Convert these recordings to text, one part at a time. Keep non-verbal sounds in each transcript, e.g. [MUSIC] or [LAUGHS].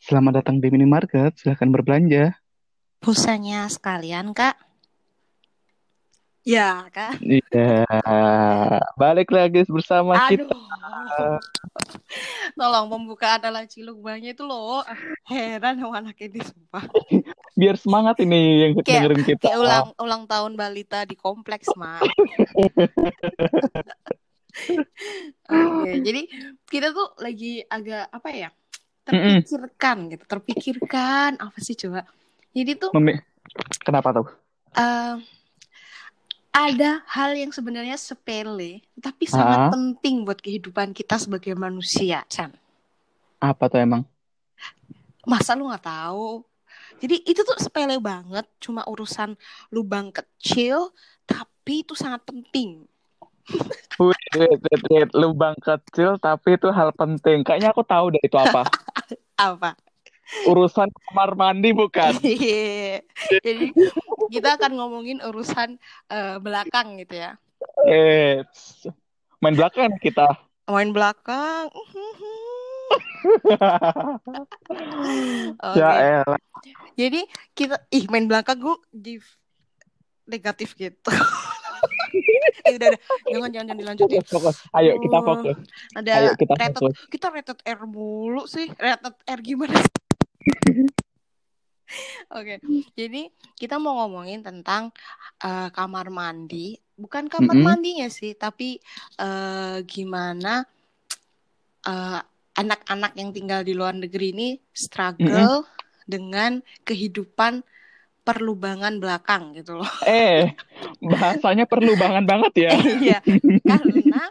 Selamat datang di minimarket, silahkan berbelanja. Pulsanya sekalian, Kak. Ya, Kak. Iya, balik lagi bersama Aduh. kita. Tolong pembukaan adalah ciluk banyak itu loh. Heran sama anak ini, sumpah. Biar semangat ini yang Kayak- dengerin kita. Kayak ulang ulang tahun balita di kompleks, Mak. [LAUGHS] Oke, jadi kita tuh lagi agak apa ya? Terpikirkan gitu, terpikirkan apa sih coba? Jadi tuh Memi- Kenapa tuh? eh, ada hal yang sebenarnya sepele, tapi sangat penting buat kehidupan kita sebagai manusia, Chan. Apa tuh emang? Masa lu nggak tahu? Jadi itu tuh sepele banget, cuma urusan lubang kecil, tapi itu sangat penting. Wait, wait, wait, wait. Lubang kecil tapi itu hal penting. Kayaknya aku tahu deh itu apa. [LAUGHS] Apa? Urusan kamar mandi bukan? [LAUGHS] Iya. Jadi kita akan ngomongin urusan eh, belakang gitu ya. Eh, main belakang kita. Main belakang. [LAUGHS] Oke. Ya elah. Jadi kita ih main belakang gue di negatif gitu. [LAUGHS] eh [LAUGHS] udah udah jangan jangan jangan dilanjutin. Fokus, fokus. Ayo kita Oh, fokus. Ada Ayo kita rated fokus. kita rated R mulu sih. Rated R gimana sih? [LAUGHS] Oke, jadi kita mau ngomongin tentang eh, kamar mandi, bukan kamar Mm-mm. mandinya sih, tapi eh, gimana eh, anak-anak yang tinggal di luar negeri ini struggle dengan kehidupan perlubangan belakang gitu loh. [LAUGHS] Eh, bahasanya perlu banget banget ya. Iya, karena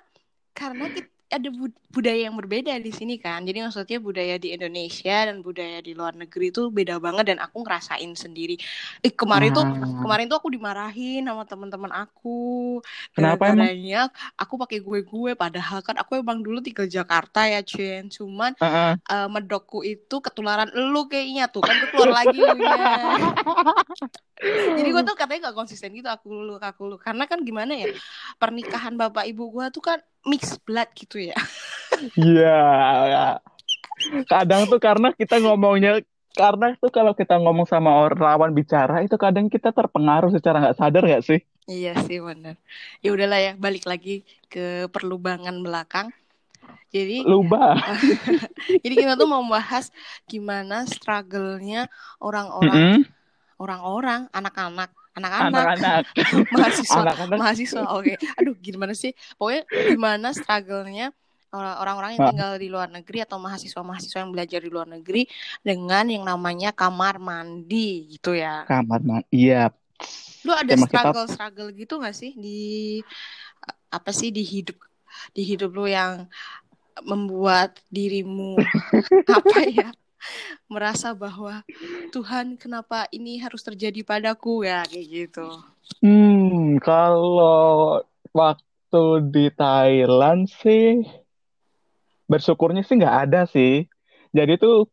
karena kita ada bud- budaya yang berbeda di sini kan. Jadi maksudnya budaya di Indonesia dan budaya di luar negeri itu beda banget dan aku ngerasain sendiri. Eh kemarin tuh Ah. kemarin tuh aku dimarahin sama teman-teman aku. Kenapa emang? Aku pakai gue-gue padahal kan aku emang dulu tinggal Jakarta ya, Cen. Cuman Heeh. eh, medokku itu ketularan elu kayaknya tuh kan keluar lagi. [LAUGHS] Jadi gue tuh katanya gak konsisten gitu aku lu aku lu karena kan gimana ya pernikahan bapak ibu gue tuh kan mix blood gitu ya. Iya. Kadang tuh karena kita ngomongnya karena tuh kalau kita ngomong sama orang lawan bicara itu kadang kita terpengaruh secara nggak sadar nggak sih? Iya sih benar. Ya udahlah ya balik lagi ke perlubangan belakang. Jadi Luba. [LAUGHS] jadi kita tuh mau bahas gimana struggle-nya orang-orang Mm-mm. Orang-orang anak-anak anak-anak [LAUGHS] mahasiswa Anak-anak. mahasiswa oke aduh gimana sih pokoknya gimana struggle-nya orang- orang-orang yang Ma- tinggal di luar negeri atau mahasiswa-mahasiswa yang belajar di luar negeri dengan yang namanya kamar mandi gitu ya Kamar mandi. Iya. lu ada Emang kita- struggle struggle gitu gak sih di apa sih di hidup di hidup lu yang membuat dirimu [LAUGHS] apa ya [LAUGHS] merasa bahwa Tuhan kenapa ini harus terjadi padaku ya kayak gitu Hmm, kalau waktu di Thailand sih bersyukurnya sih nggak ada sih. Jadi tuh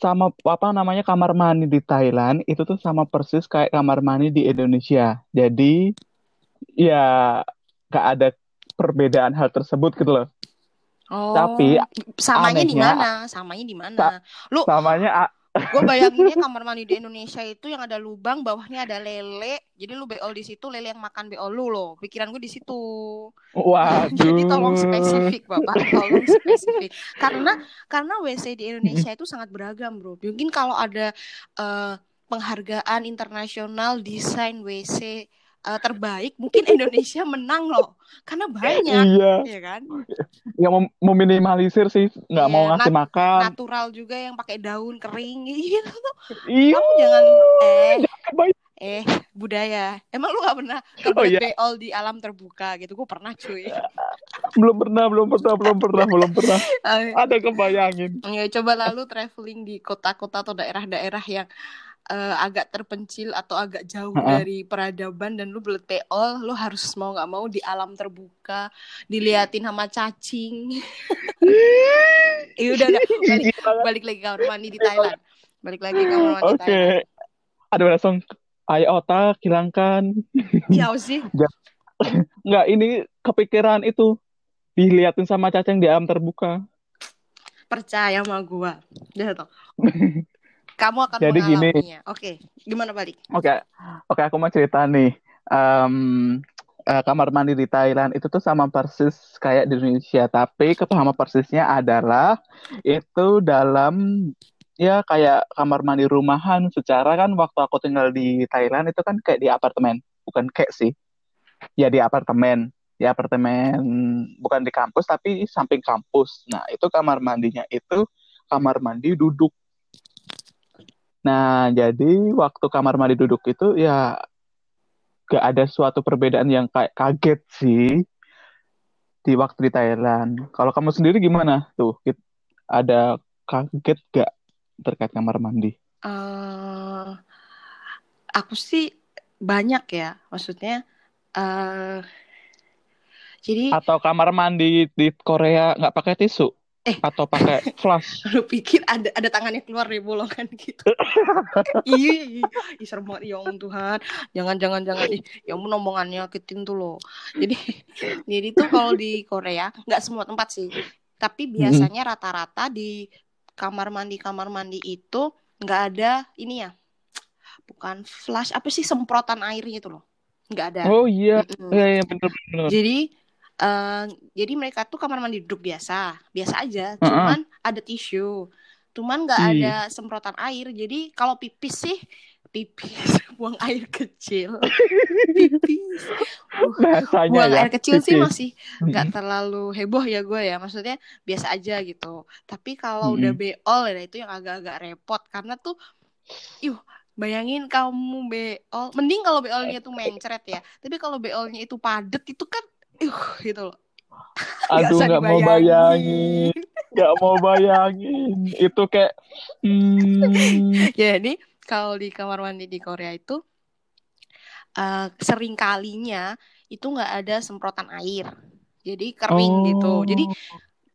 sama apa namanya kamar mandi di Thailand itu tuh sama persis kayak kamar mandi di Indonesia. Jadi ya nggak ada perbedaan hal tersebut gitu loh. Oh, Tapi samanya di mana? Samanya di mana? Lu, Samanya [LAUGHS] gue bayanginnya kamar mandi di Indonesia itu yang ada lubang, bawahnya ada lele. Jadi lu beol di situ, lele yang makan beol lu loh. Pikiran gue di situ. waduh. [LAUGHS] Jadi tolong spesifik, Bapak. Tolong spesifik. Karena karena WC di Indonesia itu sangat beragam, Bro. Mungkin kalau ada eh, penghargaan internasional desain WC eh, terbaik, mungkin Indonesia menang loh. Karena banyak, Iya, ya kan? yang mem- meminimalisir sih nggak mau Iya, ngasih makan. natural juga yang pakai daun kering gitu [LAUGHS] tuh. Iya, Kamu jangan eh kebayang. eh budaya. Emang lu gak pernah Oh, kebelet iya. beol di alam terbuka gitu? Gue pernah cuy. [LAUGHS] belum pernah, belum pernah, belum pernah, belum pernah. [LAUGHS] Ada kebayangin. ya, coba lalu traveling di kota-kota atau daerah-daerah yang eh, agak terpencil atau agak jauh Heeh. dari peradaban dan lu belet beol, lu harus mau nggak mau di alam terbuka, diliatin sama cacing. [LAUGHS] Iya udah, udah. [LAUGHS] Balik, balik lagi kamar mandi di Thailand. Balik lagi kamar mandi Oke. Thailand. Aduh langsung ayo otak hilangkan. [LAUGHS] Ya sih. Nggak ini kepikiran itu diliatin sama cacing di alam terbuka. percaya sama gua udah toh kamu akan Jadi gini. mengalaminya oke gimana balik Oke, oke aku mau cerita nih. Em, eh, kamar mandi di Thailand itu tuh sama persis kayak di Indonesia, tapi kepahaman persisnya adalah itu dalam ya kayak kamar mandi rumahan. Secara kan waktu aku tinggal di Thailand itu kan kayak di apartemen, bukan kayak sih. Ya di apartemen, di apartemen bukan di kampus tapi samping kampus. Nah, itu kamar mandinya itu kamar mandi duduk. Nah, jadi waktu kamar mandi duduk itu ya gak ada suatu perbedaan yang kayak kaget sih di waktu di Thailand. Kalau kamu sendiri gimana tuh? Ada kaget gak terkait kamar mandi? eh aku sih banyak ya maksudnya eh jadi Atau kamar mandi di Korea nggak pakai tisu? Eh. Atau pakai flush? [LAUGHS] lu pikir ada ada tangannya keluar dari bolongan gitu. [LAUGHS] Iya iya. Ih serem banget. Ya ampun Tuhan. Jangan jangan jangan. Ih ya ampun omongannya ketin tuh loh. Jadi [LAUGHS] jadi tuh kalau di Korea nggak semua tempat sih. Tapi biasanya rata-rata di kamar mandi kamar mandi itu nggak ada ini ya. Bukan flash apa sih semprotan airnya itu loh. Nggak ada. Oh iya, Mm-mm. iya, iya bener-bener. jadi eh, jadi mereka tuh kamar mandi duduk biasa, biasa aja. Cuman ada tisu, cuman nggak Ih. ada semprotan air. Jadi kalau pipis sih pipis [LAUGHS] buang air kecil, [LAUGHS] pipis. Uh, Bahasanya buang ya. air kecil sih pipis. masih nggak terlalu heboh ya gue ya. Maksudnya biasa aja gitu. Tapi kalau udah Mm-mm. beol ya itu yang agak-agak repot karena tuh, yuh bayangin kamu beol, mending kalau beolnya tuh mencret ya. Tapi kalau beolnya itu padet itu kan, uh gitu loh. [LAUGHS] Aduh, nggak mau bayangin. Nggak mau bayangin. Itu kayak, hmm, [LAUGHS] Jadi kalau di kamar mandi di Korea itu eh sering kalinya itu nggak ada semprotan air. Jadi kering gitu. oh. Jadi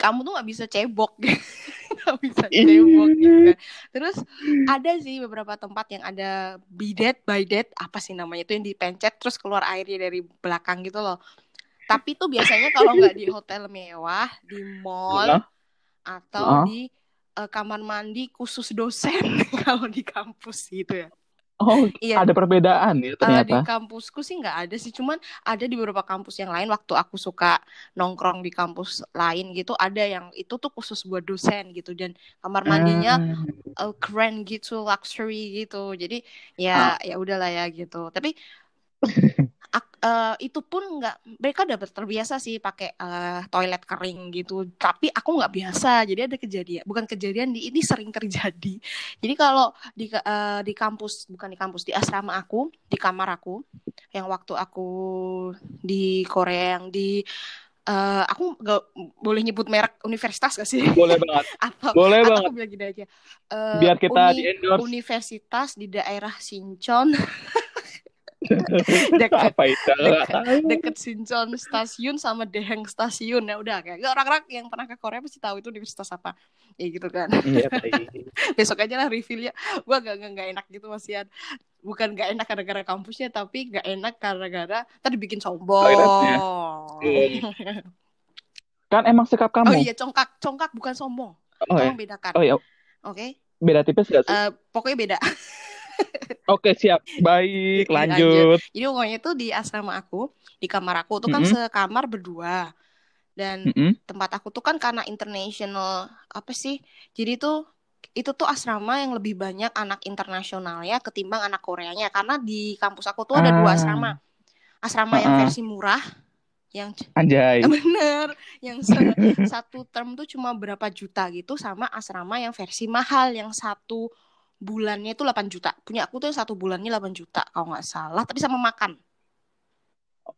kamu tuh nggak bisa cebok, [LAUGHS] nggak bisa cebok gitu kan. Terus ada sih beberapa tempat yang ada bidet, bidet apa sih namanya itu yang dipencet terus keluar airnya dari belakang gitu loh. Tapi itu biasanya kalau nggak di hotel mewah, di mall Hah? atau Hah? di eh, kamar mandi khusus dosen [LAUGHS] kalau di kampus gitu ya. Oh, Iya. ada perbedaan ya Eh, di ternyata. kampusku sih nggak ada sih, cuman ada di beberapa kampus yang lain waktu aku suka nongkrong di kampus lain gitu, ada yang itu tuh khusus buat dosen gitu dan kamar mandinya Ah, eh, keren gitu, luxury gitu. Jadi ya ya udahlah ya gitu. Tapi [LAUGHS] eh, itu pun nggak mereka udah terbiasa sih pakai eh, toilet kering gitu. Tapi aku nggak biasa. Jadi ada kejadian, bukan kejadian di ini sering terjadi. [LAUGHS] Jadi kalau di eh, di kampus bukan di kampus di asrama aku di kamar aku yang waktu aku di Korea yang di eh, aku nggak boleh nyebut merek universitas gak sih? boleh banget. [LAUGHS] Atau Boleh atau banget. aku bilang gini aja. Eh, Biar kita uni- di endorse. universitas di daerah Sinchon [LAUGHS] [LAUGHS] deket. Apa itu? Tahu. deket Sinchon stasiun sama Deheng stasiun. Ya udah kayak orang-orang yang pernah ke Korea pasti tahu itu universitas apa. Ya gitu kan. Iya, [LAUGHS] besok aja lah revealnya gue gak, gak, gak enak gitu masian bukan gak enak gara-gara kampusnya tapi gak enak gara-gara tadi bikin sombong. [LAUGHS] Kan emang sikap oh kamu. iya congkak. Congkak bukan sombong. Oh, ya. tolong bedakan. Oh ya, oke? Beda tipis gak sih? Eh, pokoknya beda Oke, siap. Baik, Oke, lanjut. Jadi pokoknya itu di asrama aku, di kamar aku tuh kan Mm-mm. sekamar berdua. Dan Mm-mm. tempat aku tuh kan karena international apa sih? Jadi tuh itu tuh asrama yang lebih banyak anak internasional ya ketimbang anak Koreanya karena di kampus aku tuh ada dua Ah. asrama. Asrama yang Ah-ah. versi murah yang Anjay. [LAUGHS] bener yang se- satu term tuh cuma berapa juta gitu sama asrama yang versi mahal yang satu bulannya itu 8 juta. Punya aku tuh satu bulannya 8 juta kalau nggak salah, tapi sama makan.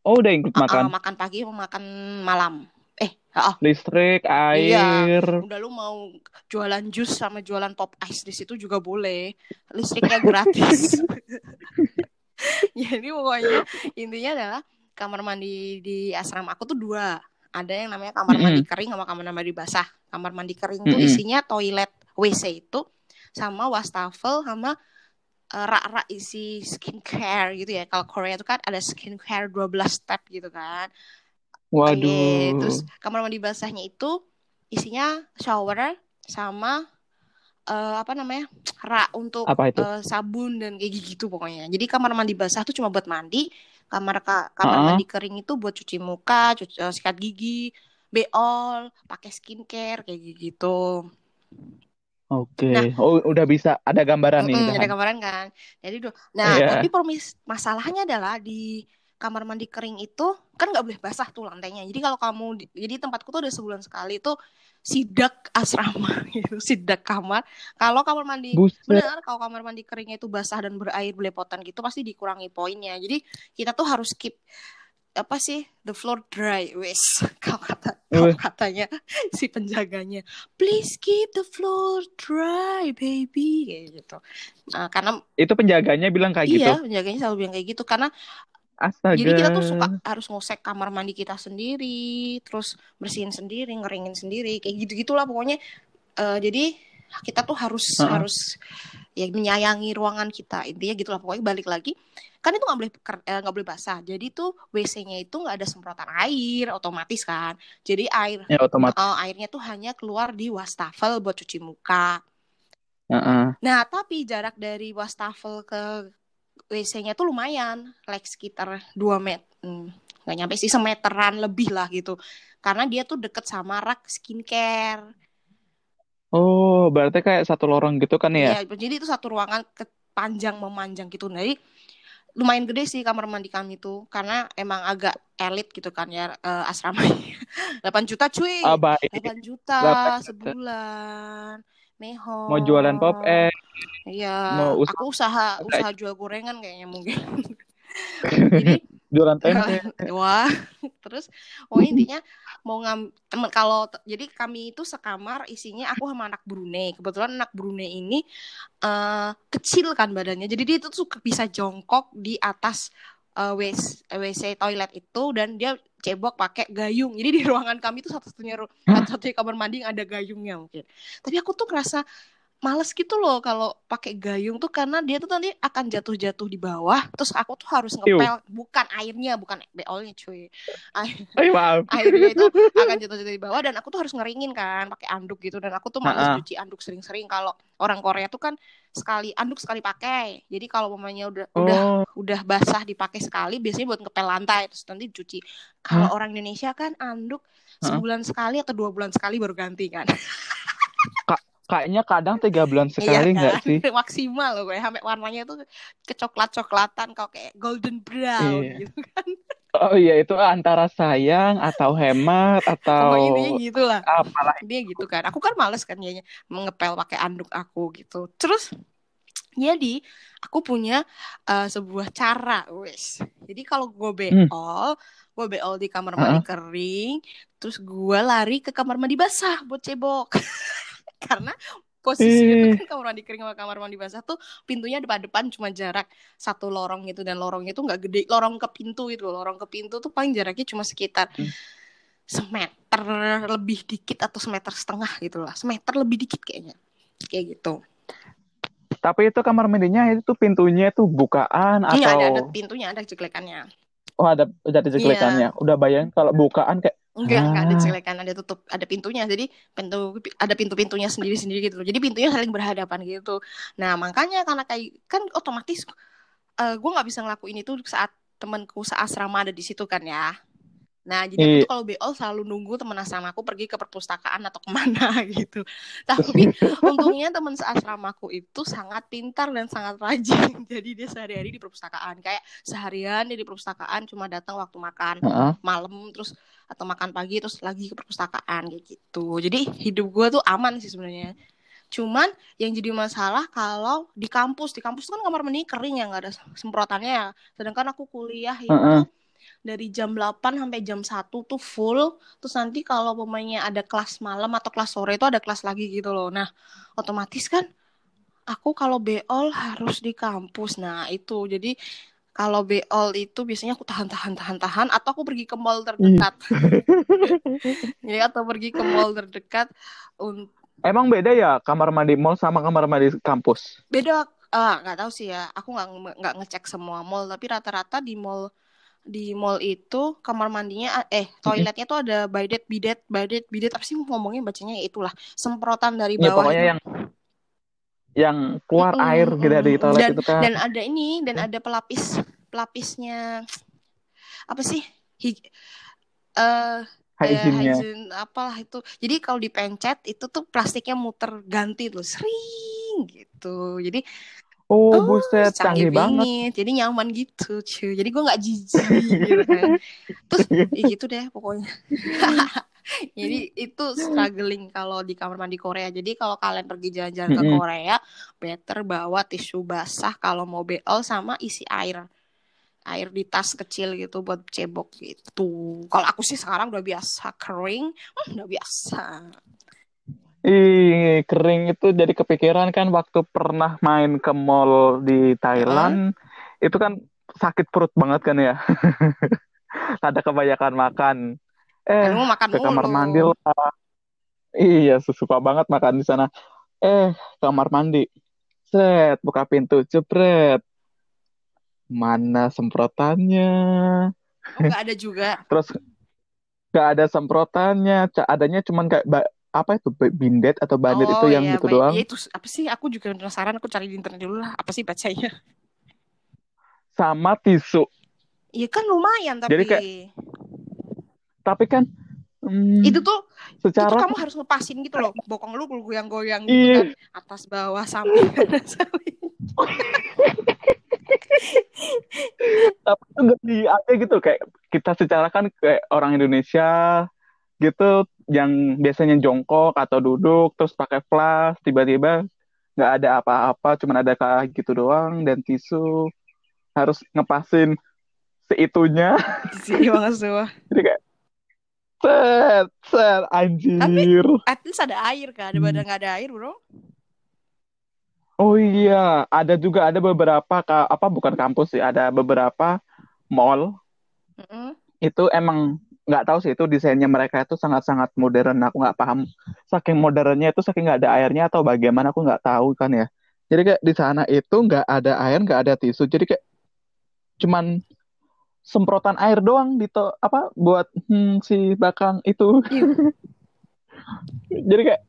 Oh, udah include Ah, ah, makan. makan pagi sama makan malam. Eh, ah, Listrik, Iya. air. udah lu mau jualan jus sama jualan pop ice di situ juga boleh. Listriknya gratis. [LAUGHS] Jadi pokoknya intinya adalah kamar mandi di asrama aku tuh dua. Ada yang namanya kamar mandi kering sama kamar mandi basah. Kamar mandi kering tuh Mm-mm. isinya toilet WC itu sama wastafel sama eh, rak-rak isi skincare gitu ya. Kalau Korea itu kan ada skincare 12 step gitu kan. Waduh. terus kamar mandi basahnya itu isinya shower sama eh, apa namanya rak untuk Apa itu? eh, sabun dan kayak gitu pokoknya. Jadi kamar mandi basah tuh cuma buat mandi, kamar ka- kamar Heeh. mandi kering itu buat cuci muka, cuci, eh, sikat gigi, beol, pakai skincare kayak gitu. Oke. Nah. Oh, udah bisa ada gambaran nih. Mm-mm, ada gambaran kan. Jadi do- nah Iya. tapi permis masalahnya adalah di kamar mandi kering itu kan nggak boleh basah tuh lantainya. Jadi kalau kamu di- jadi tempatku tuh udah sebulan sekali itu sidak asrama [LAUGHS] gitu, sidak kamar. Kalau kamar mandi Buset. benar kalau kamar mandi keringnya itu basah dan berair belepotan gitu pasti dikurangi poinnya. Jadi kita tuh harus keep apa sih the floor dry wes [LAUGHS] kalau kata kalau Wih. katanya [LAUGHS] si penjaganya please keep the floor dry baby kayak gitu Nah, karena Itu penjaganya bilang kayak gitu. iya penjaganya selalu bilang kayak gitu karena Astaga. jadi kita tuh suka harus ngosek kamar mandi kita sendiri terus bersihin sendiri ngeringin sendiri kayak gitu gitulah pokoknya Eh, jadi kita tuh harus Heeh. harus ya menyayangi ruangan kita intinya gitulah pokoknya balik lagi kan itu nggak boleh eh, nggak boleh basah jadi tuh WC-nya itu nggak ada semprotan air otomatis kan jadi air Ya otomatis. eh, airnya tuh hanya keluar di wastafel buat cuci muka Heeh. Nah, tapi jarak dari wastafel ke WC-nya tuh lumayan, like sekitar 2 meter. Hmm, nggak nyampe sih semeteran lebih lah gitu. Karena dia tuh deket sama rak skincare. Oh, berarti kayak satu lorong gitu kan ya? Iya, jadi itu satu ruangan ke- panjang memanjang gitu. Jadi lumayan gede sih kamar mandi kami tuh karena emang agak elit gitu kan ya eh, asramanya. [LAUGHS] 8 juta cuy. Ah, baik. 8 juta 8 juta. sebulan. Meho. Mau jualan pop eh Iya, Mau usaha- aku usaha usaha- usaha jual gorengan kayaknya mungkin. [LAUGHS] Jadi jualan tempe. [LAUGHS] wah, terus oh intinya mau ngam temen kalau jadi kami itu sekamar isinya aku sama anak Brunei. Kebetulan anak Brunei ini eh kecil kan badannya. Jadi dia itu suka bisa jongkok di atas eh, WC, WC toilet itu dan dia cebok pakai gayung. Jadi di ruangan kami itu satu-satunya satu-satunya kamar mandi yang ada gayungnya mungkin. Tapi aku tuh ngerasa males gitu loh kalau pakai gayung tuh karena dia tuh nanti akan jatuh-jatuh di bawah terus aku tuh harus ngepel bukan airnya bukan beolnya cuy. [LAUGHS] Air- Eh, maaf. airnya itu akan jatuh-jatuh di bawah dan aku tuh harus ngeringin kan pakai anduk gitu dan aku tuh males cuci anduk sering-sering. Kalau orang Korea tuh kan sekali anduk sekali pakai. Jadi kalau mamanya udah udah Oh, udah basah dipakai sekali biasanya buat ngepel lantai terus nanti dicuci kalau orang Indonesia kan anduk sebulan sekali atau dua bulan sekali baru ganti kan [LAUGHS] kayaknya kadang tiga bulan sekali Iya nggak kan? sih? [LAUGHS] maksimal loh kayak sampai warnanya tuh kecoklat-coklatan kau kayak golden brown Iya. gitu kan Oh iya, itu antara sayang atau hemat [LAUGHS] atau oh intinya gitu lah apalah. dia gitu kan aku kan males kan dia mengepel pakai anduk aku gitu terus jadi aku punya eh, sebuah cara wes jadi kalau gue beol gue beol di kamar mandi kering terus gue lari ke kamar mandi basah buat cebok [LAUGHS] karena posisinya tuh kan kamar mandi kering sama kamar mandi basah tuh pintunya depan-depan cuma jarak satu lorong gitu dan lorongnya tuh nggak gede lorong ke pintu itu lorong ke pintu tuh paling jaraknya cuma sekitar Hmm. semeter lebih dikit atau semeter setengah gitu lah. Semeter lebih dikit kayaknya. Kayak gitu. Tapi itu kamar mandinya itu pintunya itu bukaan Iya ada ada atau pintunya ada jeglekannya oh ada ada jeglekannya. Udah bayangin kalau bukaan kayak enggak enggak ada Ah. jeglekan ada tutup ada pintunya. Jadi pintu ada pintu-pintunya sendiri-sendiri gitu loh. Jadi pintunya saling berhadapan gitu. Nah makanya karena kayak kan otomatis eh gue nggak bisa ngelakuin itu saat temanku seasrama ada di situ kan ya. Nah jadi aku Iya. tuh kalau beol selalu nunggu teman asramaku pergi ke perpustakaan atau ke mana [LAUGHS] gitu. Tapi [LAUGHS] untungnya teman seasramaku itu sangat pintar dan sangat rajin. [LAUGHS] Jadi dia sehari-hari di perpustakaan. Kayak seharian dia di perpustakaan cuma datang waktu makan Heeh. malam terus atau makan pagi terus lagi ke perpustakaan kayak gitu. Jadi hidup gue tuh aman sih sebenarnya. Cuman yang jadi masalah kalau di kampus di kampus kan kamar mandi kering ya nggak ada semprotannya ya. Sedangkan aku kuliah itu Heeh. dari jam 8 sampai jam 1 tuh full terus nanti kalau pemainnya ada kelas malam atau kelas sore itu ada kelas lagi gitu loh. Nah otomatis kan aku kalau beol harus di kampus. Nah itu. Jadi kalau beol itu biasanya aku tahan tahan tahan tahan atau aku pergi ke mall terdekat. [LAUGHS] Ya atau pergi ke mall terdekat un- Emang beda ya kamar mandi mall sama kamar mandi kampus? beda ah nggak tahu sih ya. Aku nggak nggak ngecek semua mall tapi rata-rata di mall di mall itu kamar mandinya eh toiletnya tuh ada bidet bidet bidet bidet. Apa sih ngomongnya bacanya ya itulah semprotan dari Ya bawah pokoknya itu. yang yang keluar Mm-mm, air gitu dari mm-mm. toilet dan itu kan. dan ada ini dan ada pelapis pelapisnya apa sih Hi- eh eh, Hygiene-nya. hygiene apalah itu jadi kalau dipencet itu tuh plastiknya muter ganti tuh sering gitu jadi Oh, oh buset, canggih canggih banget. banget jadi nyaman gitu cuy jadi gue nggak jijik [LAUGHS] gitu kan terus ya gitu deh pokoknya [LAUGHS] [LAUGHS] jadi itu struggling kalau di kamar mandi Korea jadi kalau kalian pergi jalan-jalan ke. Korea better bawa tisu basah kalau mau BL sama isi air air di tas kecil gitu buat cebok gitu kalau aku sih sekarang udah biasa kering hmm, udah biasa Ih, kering itu jadi kepikiran kan waktu pernah main ke mall di Thailand, itu kan sakit perut banget kan ya. [LAUGHS] Ada kebanyakan makan. Eh, Aduh, makan ke kamar mulu. mandi lah. Iya, suka banget makan di sana. Eh, kamar mandi. Set, buka pintu, jebret. Mana semprotannya? Oh, nggak ada juga Terus gak ada semprotannya, adanya cuman kayak apa itu bindet atau bandet itu yang iya, gitu baik. doang. Ya, itu apa sih? Aku juga penasaran. Aku cari di internet dulu lah. Apa sih bacanya? Sama tisu. Iya kan lumayan tapi Jadi kayak- Tapi kan hmm, itu tuh itu tuh secara kamu harus ngepasin gitu loh. Bokong lu goyang-goyang gitu Iya. kan. Atas bawah samping samping. tapi itu nggak di ada gitu kayak kita secara kan kayak orang Indonesia gitu yang biasanya jongkok atau duduk terus pakai flash tiba-tiba nggak ada apa-apa cuman ada kayak gitu doang dan tisu harus ngepasin seitunya Sih banget semua. jadi kayak set set anjir At least ada air kan. Daripada nggak ada air bro. oh iya ada juga ada beberapa apa bukan kampus sih ada beberapa mall Mm-mm. itu emang nggak tahu sih itu desainnya mereka itu sangat-sangat modern aku nggak paham saking modernnya itu saking nggak ada airnya atau bagaimana aku nggak tahu kan ya jadi kayak di sana itu nggak ada air nggak ada tisu jadi kayak cuman semprotan air doang di to apa buat hmm, si bakang itu Iya. [LAUGHS] jadi kayak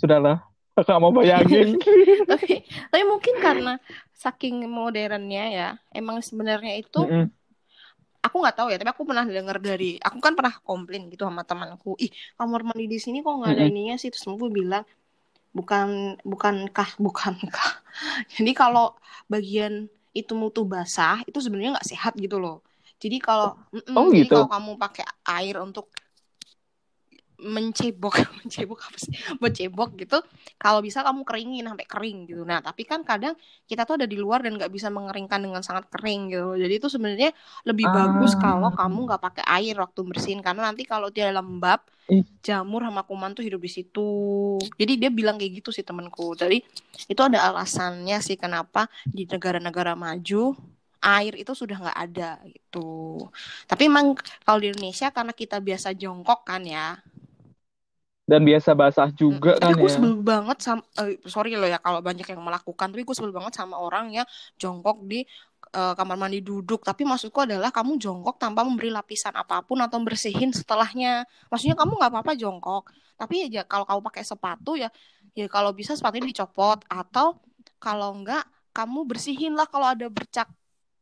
sudahlah aku nggak mau bayangin [LAUGHS] tapi tapi mungkin karena saking modernnya ya emang sebenarnya itu Mm-mm. aku nggak tahu ya tapi aku pernah dengar dari aku kan pernah komplain gitu sama temanku ih kamar mandi di sini kok nggak ada Mm-mm. ininya sih terus aku bilang bukan bukankah bukankah [LAUGHS] jadi kalau bagian itu mutu basah itu sebenarnya nggak sehat gitu loh jadi kalau Oh, jadi gitu. kalau kamu pakai air untuk mencebok [LAUGHS] mencebok apa sih? Mencebok gitu. Kalau bisa kamu keringin sampai kering gitu. Nah tapi kan kadang kita tuh ada di luar dan nggak bisa mengeringkan dengan sangat kering gitu. Jadi itu sebenarnya lebih Ah. bagus kalau kamu nggak pakai air waktu bersihin. Karena nanti kalau dia lembab jamur sama kuman tuh hidup di situ. Jadi dia bilang kayak gitu sih temanku. Jadi itu ada alasannya sih kenapa di negara-negara maju air itu sudah nggak ada gitu. Tapi emang kalau di Indonesia karena kita biasa jongkok kan ya dan biasa basah juga tapi kan gue ya. sebel banget sama eh, sorry loh ya kalau banyak yang melakukan tapi gue sebel banget sama orang yang jongkok di eh, kamar mandi duduk. Tapi maksudku adalah kamu jongkok tanpa memberi lapisan apa pun atau bersihin setelahnya. Maksudnya kamu nggak apa-apa jongkok. Tapi ya kalau kamu pakai sepatu ya ya kalau bisa sepatunya dicopot. Atau kalau enggak kamu bersihin lah kalau ada bercak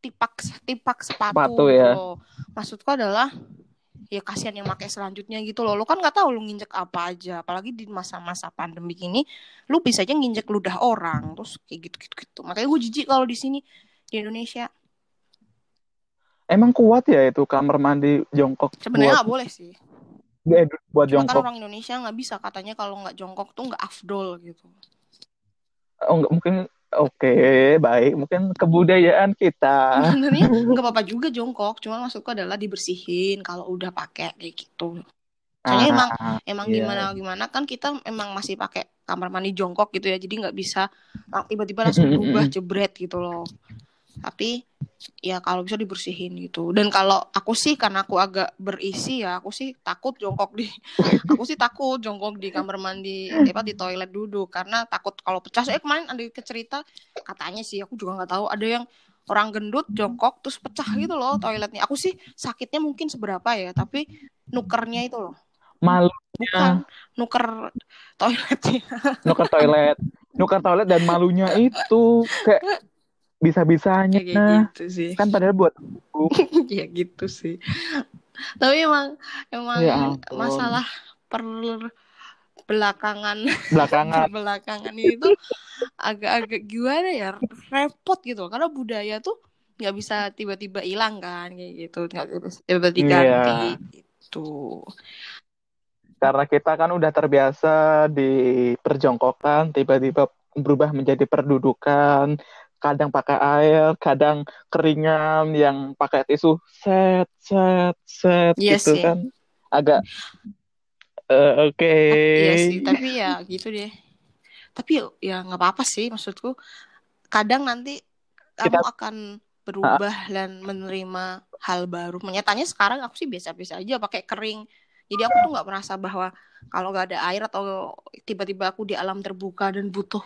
tipak tipak sepatu, Sepatu ya. gitu. Maksudku adalah ya kasihan yang pakai selanjutnya gitu loh. Lo kan nggak tahu lu nginjek apa aja, apalagi di masa-masa pandemi ini, lu bisa aja nginjek ludah orang, terus kayak gitu-gitu gitu. Makanya gue jijik kalau di sini di Indonesia. emang kuat ya itu kamar mandi jongkok Sebenarnya buat nggak boleh sih. eh, buat Cuma kan jongkok orang Indonesia nggak bisa katanya kalau nggak jongkok tuh nggak afdol gitu. Oh, enggak, mungkin oke, baik. Mungkin kebudayaan kita. [LAUGHS] Sebenarnya nggak apa-apa juga jongkok, cuma maksudku adalah dibersihin kalau udah pakai kayak gitu. Soalnya emang Ah, emang iya. gimana gimana kan kita emang masih pakai kamar mandi jongkok gitu ya jadi nggak bisa lang- tiba-tiba langsung berubah [LAUGHS] jebret gitu loh tapi ya kalau bisa dibersihin gitu. Dan kalau aku sih karena aku agak berisi ya aku sih takut jongkok di [LAUGHS] aku sih takut jongkok di kamar mandi apa di toilet duduk. Karena takut kalau pecah. Eh kemarin ada cerita katanya sih aku juga nggak tahu ada yang orang gendut jongkok terus pecah gitu loh toiletnya. Aku sih sakitnya mungkin seberapa ya tapi nukernya itu loh. Malu. Bukan nuker toiletnya. Nuker toilet. Nuker toilet dan malunya itu. Kayak bisa-bisanya. Kayak gitu sih. Kan padahal buat [LAUGHS] ya gitu sih. Tapi emang emang Ya ampun. masalah per belakangan. [LAUGHS] Belakangan belakangan itu agak-agak gimana ya repot gitu karena budaya tuh nggak bisa tiba-tiba hilang kan kayak gitu. Nggak bisa tiba-tiba diganti Iya. gitu. Karena kita kan udah terbiasa di perjongkokan tiba-tiba berubah menjadi perdudukan kadang pakai air kadang keringan yang pakai tisu set set set Iya gitu sih. kan. Agak eh, oke. Iya sih tapi ya gitu deh. Tapi ya nggak apa-apa sih maksudku. Kadang nanti kamu Kita- akan berubah dan menerima hal baru. Menyatanya sekarang aku sih biasa-biasa aja pakai kering. Jadi aku tuh nggak merasa bahwa kalau nggak ada air atau tiba-tiba aku di alam terbuka dan butuh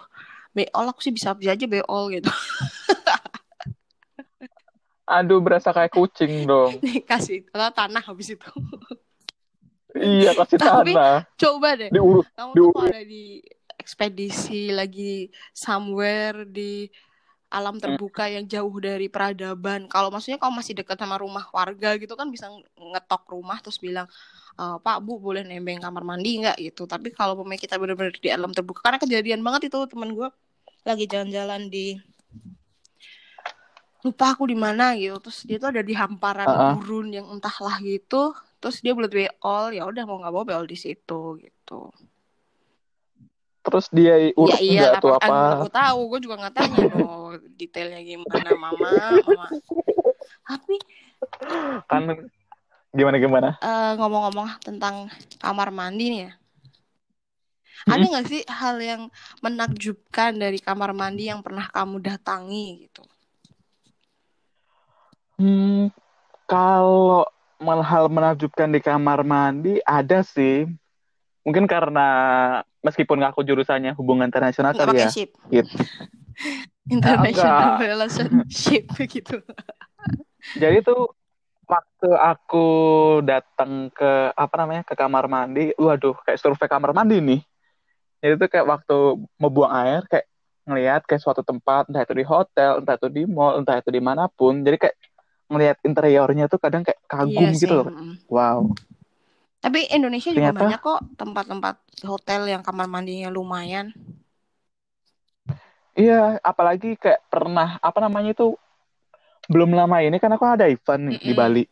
beol aku sih bisa bisa aja beol gitu. [LAUGHS] Aduh berasa kayak kucing dong. [LAUGHS] Kasih tanah habis itu. Iya kasih Tapi- tanah. coba deh. Diurut kamu tuh Diurut. kalau ada di ekspedisi lagi somewhere di alam terbuka yang jauh dari peradaban. Kalau maksudnya kamu masih dekat sama rumah warga gitu kan bisa ngetok rumah terus bilang "Eh, Pak Bu boleh nembeng kamar mandi nggak? Gitu. Tapi kalau pemain kita benar-benar di alam terbuka karena kejadian banget itu temen gue lagi jalan-jalan di lupa aku di mana gitu. Terus dia tuh ada di hamparan Uh-uh. gurun yang entahlah gitu. Terus dia buat beol ya udah mau nggak mau beol di situ gitu terus dia urut ya iya nggak tuh apa? aku tahu gue juga nggak tanya loh detailnya gimana mama mama. Tapi kan gimana gimana? Eh, ngomong-ngomong tentang kamar mandi nih ya. Ada nggak sih hal yang menakjubkan dari kamar mandi yang pernah kamu datangi gitu? Hmm, kalau hal menakjubkan di kamar mandi ada sih. Mungkin karena meskipun aku jurusannya hubungan internasional pakai ya. ship Gitu. [LAUGHS] international relationship [LAUGHS] gitu Jadi tuh waktu aku datang ke apa namanya ke kamar mandi, waduh kayak survei kamar mandi nih. Jadi tuh kayak waktu mau buang air kayak ngelihat kayak suatu tempat entah itu di hotel, entah itu di mall, entah itu di mana pun. Jadi kayak ngelihat interiornya tuh kadang kayak kagum iya gitu loh. Wow. Tapi Indonesia juga Ternyata- banyak kok tempat-tempat hotel yang kamar mandinya lumayan Iya, apalagi kayak pernah apa namanya itu belum lama ini kan aku ada event nih di Mm-mm. Bali.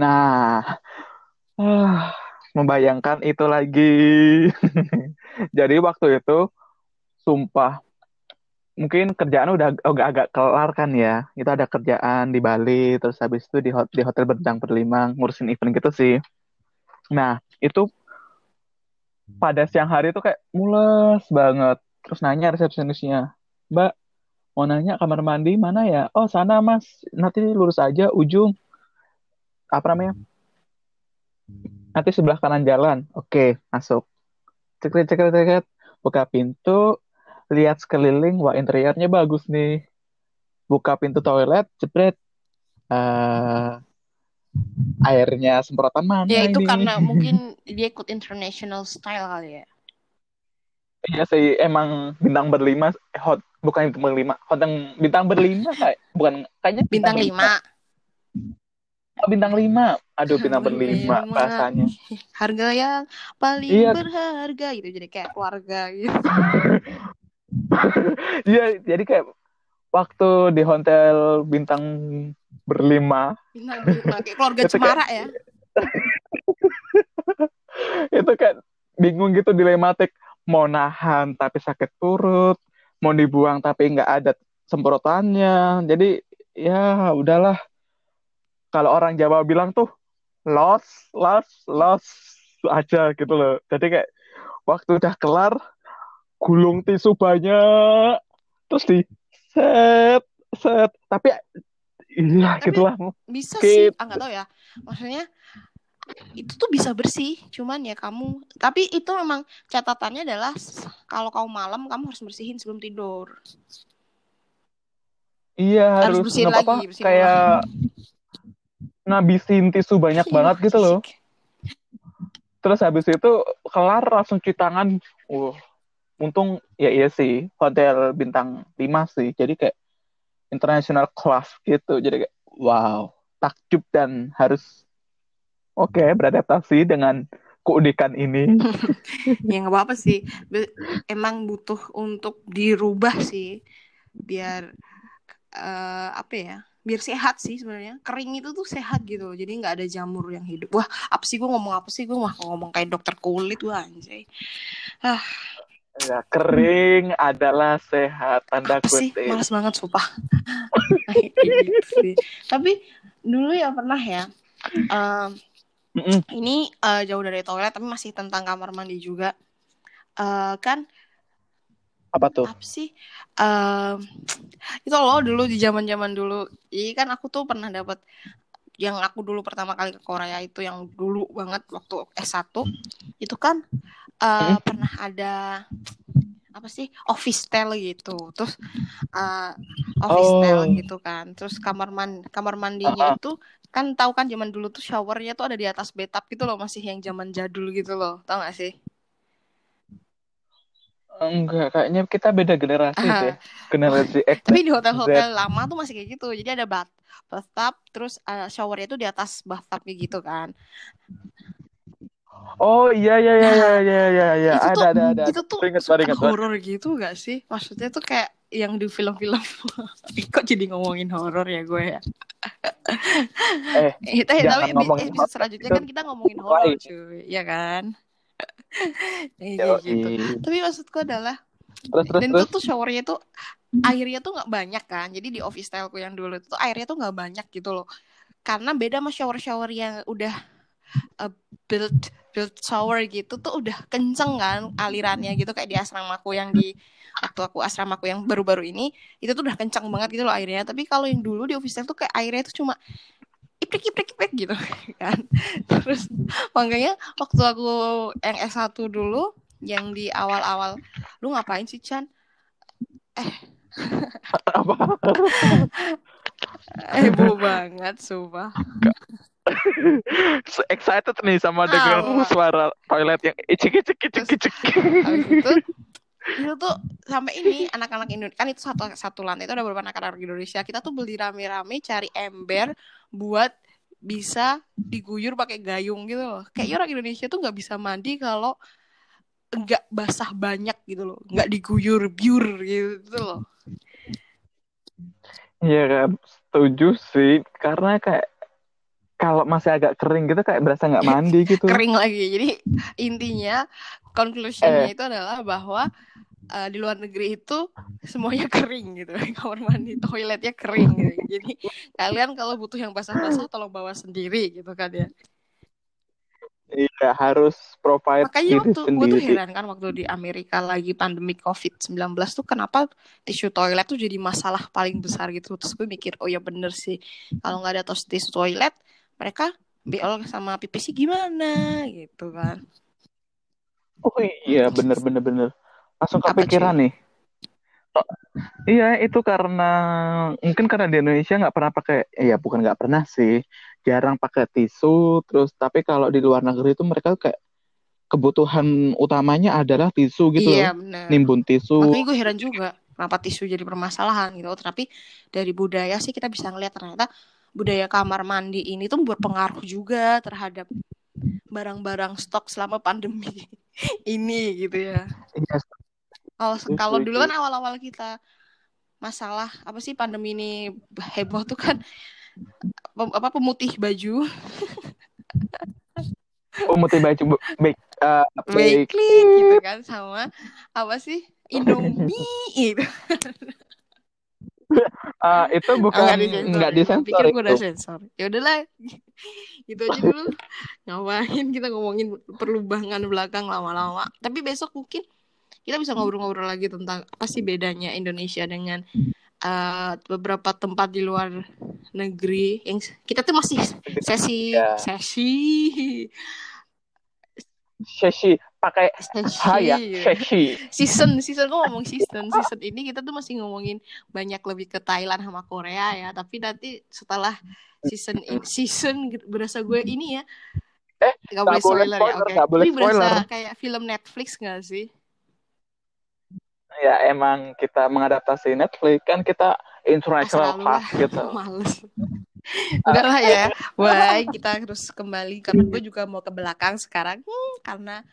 Nah, ah, membayangkan itu lagi. [LAUGHS] Jadi waktu itu sumpah mungkin kerjaan udah udah agak kelar kan ya. Itu ada kerjaan di Bali terus habis itu di hot- di hotel bintang berlima ngurusin event gitu sih. Nah, itu pada siang hari itu kayak mules banget. Terus nanya resepsionisnya, Mbak, mau nanya kamar mandi mana ya? Oh, sana mas. Nanti lurus aja ujung. Apa namanya? Nanti sebelah kanan jalan. Oke, masuk. Cekret. Buka pintu, lihat sekeliling. Wah, interiornya bagus nih. Buka pintu toilet, jepret. Eh, airnya semprotan mana ya itu ini? karena [LAUGHS] mungkin dia ikut international style kali ya Iya sih, emang bintang berlima, hot, bukan bintang berlima, hot yang bintang berlima [LAUGHS] kayak, bukan, kayaknya bintang berlima. lima Oh, bintang lima. Aduh, bintang [LAUGHS] Berlima. berlima bahasanya. harga yang paling Iya. berharga gitu jadi kayak keluarga gitu [LAUGHS] Iya, jadi kayak waktu di hotel bintang berlima, bintang berlima kayak keluarga kayak- cemara ya [LAUGHS] itu kayak bingung gitu dilematik. Mau nahan tapi sakit perut, mau dibuang tapi nggak ada semprotannya. Jadi ya udahlah. Kalau orang Jawa bilang tuh los, los, los aja gitu loh. Jadi kayak waktu udah kelar, gulung tisu banyak, terus di set, set. Tapi iya gitulah. bisa Skip. sih ah nggak tahu ya maksudnya itu tuh bisa bersih cuman ya kamu tapi itu memang catatannya adalah kalau kamu malam kamu harus bersihin sebelum tidur Iya harus harus bersihin nggak apa lagi bersihin kayak ulang. ngabisin tisu banyak Iya, banget gitu loh. Terus habis itu kelar langsung cuci tangan. Uh, untung ya iya sih hotel bintang 5 sih. Jadi kayak international class gitu. Jadi kayak wow, takjub dan harus oke beradaptasi dengan keunikan ini. [LAUGHS] ya nggak apa-apa sih. Emang butuh untuk dirubah sih biar eh, apa ya biar sehat sih sebenarnya. Kering itu tuh sehat gitu jadi nggak ada jamur yang hidup. Wah apa sih gue ngomong apa sih? Gue mah ngomong kayak dokter kulit wah anjay. Ah Ya, kering adalah sehat tanda apa sih kutip. malas banget sumpah [LAUGHS] gitu sih tapi dulu ya pernah ya em, Mm-mm. ini eh, jauh dari toilet tapi masih tentang kamar mandi juga Eh, kan Apa tuh? apa sih Em, itu loh dulu di zaman zaman dulu iya kan aku tuh pernah dapat yang aku dulu pertama kali ke Korea itu yang dulu banget waktu S1 itu kan eh, Hmm. pernah ada apa sih office style gitu. Terus eh, office Oh. style gitu kan. Terus kamar man kamar mandinya itu kan tahu kan zaman dulu tuh showernya tuh ada di atas bathtub gitu loh masih yang zaman jadul gitu loh. Tau gak sih Enggak, kayaknya kita beda generasi deh. Generasi X. Tapi di hotel-hotel lama tuh masih kayak gitu. Jadi ada bath bathtub, terus uh, showernya itu di atas bathtubnya gitu kan. Oh iya iya iya iya iya iya iya. itu ada tuh ada ada. itu tuh Ingat suka banget ingat banget. horor gitu gak sih? Maksudnya tuh kayak yang di film-film. [LAUGHS] Kok jadi ngomongin horor ya gue ya? Eh, Eh, tapi ngomongin horor. selanjutnya kan kita ngomongin horor cuy, ya kan? [LAUGHS] Yoi. gitu. Tapi maksudku adalah Terus terus dan itu terus. tuh showernya tuh airnya tuh nggak banyak kan jadi di office styleku yang dulu itu tuh airnya tuh nggak banyak gitu loh karena beda sama shower shower yang udah uh, built built shower gitu tuh udah kenceng kan alirannya gitu kayak di asramaku yang di waktu aku asramaku yang baru-baru ini itu tuh udah kenceng banget gitu loh airnya tapi kalau yang dulu di office style tuh kayak airnya tuh cuma iprik iprik iprik gitu [LAUGHS] kan terus makanya waktu aku yang S1 dulu yang di awal-awal lu ngapain sih Chan [LAUGHS] Apa? [LAUGHS] heboh banget sumpah So excited nih sama dengan wah. suara toilet yang icik icik icik icik. habis itu itu tuh sampai ini anak-anak Indonesia kan itu satu satu lantai itu ada beberapa anak-anak Indonesia. Kita tuh beli rame-rame cari ember buat bisa diguyur pakai gayung gitu loh. Kayak orang Indonesia tuh nggak bisa mandi kalau nggak basah banyak gitu loh. Nggak diguyur biur gitu loh. Iya setuju sih. Karena kayak kalau masih agak kering gitu kayak berasa nggak mandi [LAUGHS] gitu. kering lagi. Jadi intinya conclusionnya itu adalah bahwa eh, di luar negeri itu semuanya [LAUGHS] kering gitu. Kamar mandi toiletnya kering gitu. jadi kalian kalau butuh yang basah-basah tolong bawa sendiri gitu kan ya. Iya harus provide makanya diri waktu gue tuh heran kan waktu di Amerika lagi pandemi COVID-19 tuh kenapa tisu toilet tuh jadi masalah paling besar gitu. Terus gue mikir oh ya bener sih. Kalau nggak ada tos tisu toilet mereka BL sama sih gimana gitu kan Oh iya bener bener bener. Langsung kepikiran nih. Oh, iya itu karena mungkin karena di Indonesia nggak pernah pakai, ya bukan nggak pernah sih, jarang pakai tisu. Terus tapi kalau di luar negeri itu mereka kayak kebutuhan utamanya adalah tisu gitu iya loh, bener nimbun tisu. Makanya gue heran juga kenapa tisu jadi permasalahan gitu. Tapi dari budaya sih kita bisa ngeliat ternyata budaya kamar mandi ini tuh berpengaruh juga terhadap barang-barang stok selama pandemi [LAUGHS] ini gitu ya. Iya, Kalau kalau dulu kan awal-awal kita masalah apa sih pandemi ini heboh tuh kan pem- apa pemutih baju [LAUGHS] pemutih baju baik baik baikly gitu kan sama apa sih Indomie gitu. [LAUGHS] Eh, itu bukan nggak disensor nggak ya? Pikir gue udah itu. sensor. Ya udahlah. [LAUGHS] gitu aja dulu. Ngapain kita ngomongin perubahan belakang lama-lama. Tapi besok mungkin kita bisa ngobrol-ngobrol lagi tentang apa sih bedanya Indonesia dengan eh, beberapa tempat di luar negeri yang kita tuh masih sesi Ya. sesi Sesi pakai H ya, Sheshi. Season, season kok ngomong season, season ini kita tuh masih ngomongin banyak lebih ke Thailand sama Korea ya. Tapi nanti setelah season in, season berasa gue ini ya. Eh, Gak boleh spoiler, ya, oke. Gak boleh Ini berasa spoiler. kayak film Netflix gak sih? Ya emang kita mengadaptasi Netflix kan kita international lah. gitu. [LAUGHS] Males. [LAUGHS] Udahlah ya. Bye, kita harus kembali karena gue juga mau ke belakang sekarang. Hmm, karena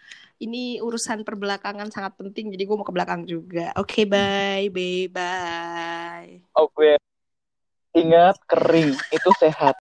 ini urusan perbelakangan sangat penting jadi gue mau ke belakang juga. Oke, bye. Bye bye. Oh gue ingat kering itu sehat.